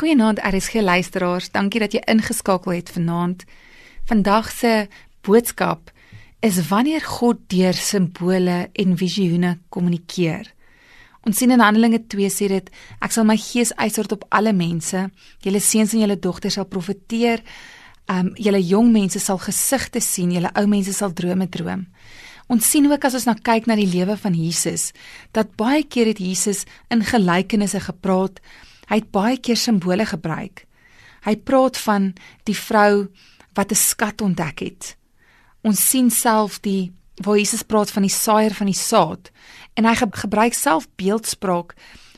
Goeienaand RSG luisteraars, dankie dat jy ingeskakel het vanaand. Vandag se boodskap is wanneer God deur simbole en visioene kommunikeer. Ons sien in Handelinge 2 sê dit, ek sal my gees uitstort op alle mense. Julle seuns en julle dogters sal profeteer. Um julle jong mense sal gesigte sien, julle ou mense sal drome droom. Ons sien ook as ons na kyk na die lewe van Jesus, dat baie keer het Jesus in gelykenisse gepraat. Hy het baie keer simbole gebruik. Hy praat van die vrou wat 'n skat ontdek het. Ons sien self die waar Jesus praat van die saaier van die saad en hy gebruik self beeldspraak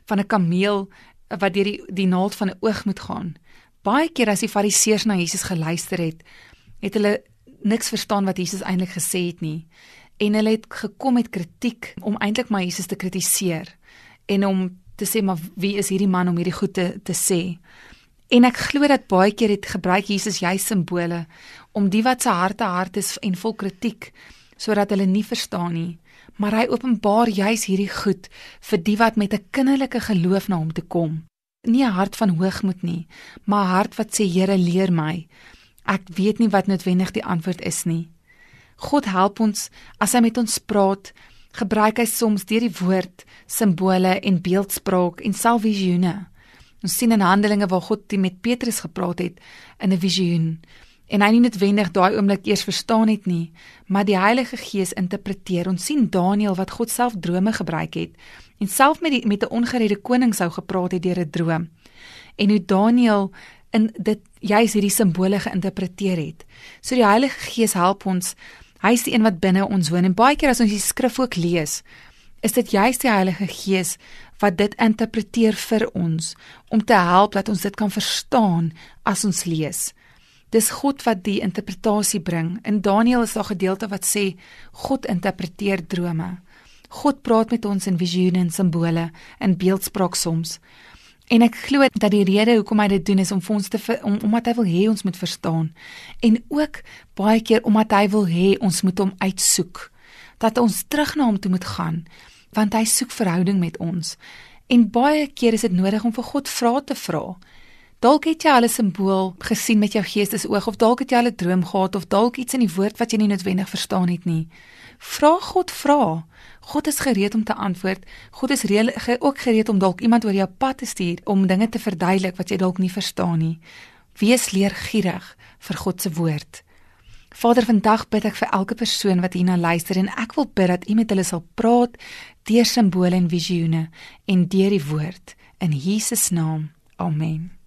van 'n kameel wat deur die die naald van 'n oog moet gaan. Baie keer as die fariseërs na Jesus geluister het, het hulle niks verstaan wat Jesus eintlik gesê het nie en hulle het gekom met kritiek om eintlik maar Jesus te kritiseer en om te sê maar wie is hierdie man om hierdie goed te te sê. En ek glo dat baie keer het gebruik Jesus jy simbole om die wat se harte hart is en vol kritiek sodat hulle nie verstaan nie. Maar hy openbaar juis hierdie goed vir die wat met 'n kinderlike geloof na hom toe kom. Nie 'n hart van hoogmoed nie, maar 'n hart wat sê Here leer my. Ek weet nie wat noodwendig die antwoord is nie. God help ons as hy met ons praat, gebruik hy soms deur die woord, simbole en beeldspraak en self visioene. Ons sien in Handelinge waar God met Petrus gepraat het in 'n visioen en hy nie noodwendig daai oomblik eers verstaan het nie, maar die Heilige Gees interpreteer. Ons sien Daniël wat God self drome gebruik het en self met die met 'n ongeredde koning sou gepraat het deur 'n droom. En hoe Daniël in dit juis hierdie simbole geïnterpreteer het. So die Heilige Gees help ons. Hy is die een wat binne ons woon en baie keer as ons die skrif ook lees, is dit juis die Heilige Gees wat dit interpreteer vir ons om te help dat ons dit kan verstaan as ons lees. Dis God wat die interpretasie bring. In Daniël is daar gedeelte wat sê God interpreteer drome. God praat met ons in visioene en simbole en beeldspraak soms. En ek glo dat die rede hoekom hy dit doen is om vir ons te om omdat hy wil hê ons moet verstaan en ook baie keer omdat hy wil hê ons moet hom uitsoek. Dat ons terug na hom toe moet gaan want hy soek verhouding met ons. En baie keer is dit nodig om vir God vrae te vra. Dalk het jy al 'n simbool gesien met jou geestesoog of dalk het jy al 'n droom gehad of dalk iets in die woord wat jy nie noodwendig verstaan het nie. Vra God vra. God is gereed om te antwoord. God is reël, ge, ook gereed om dalk iemand oor jou pad te stuur om dinge te verduidelik wat jy dalk nie verstaan nie. Wees leergierig vir God se woord. Vader, vandag bid ek vir elke persoon wat hierna luister en ek wil bid dat U met hulle sal praat deur simbole en visioene en deur die woord in Jesus naam. Amen.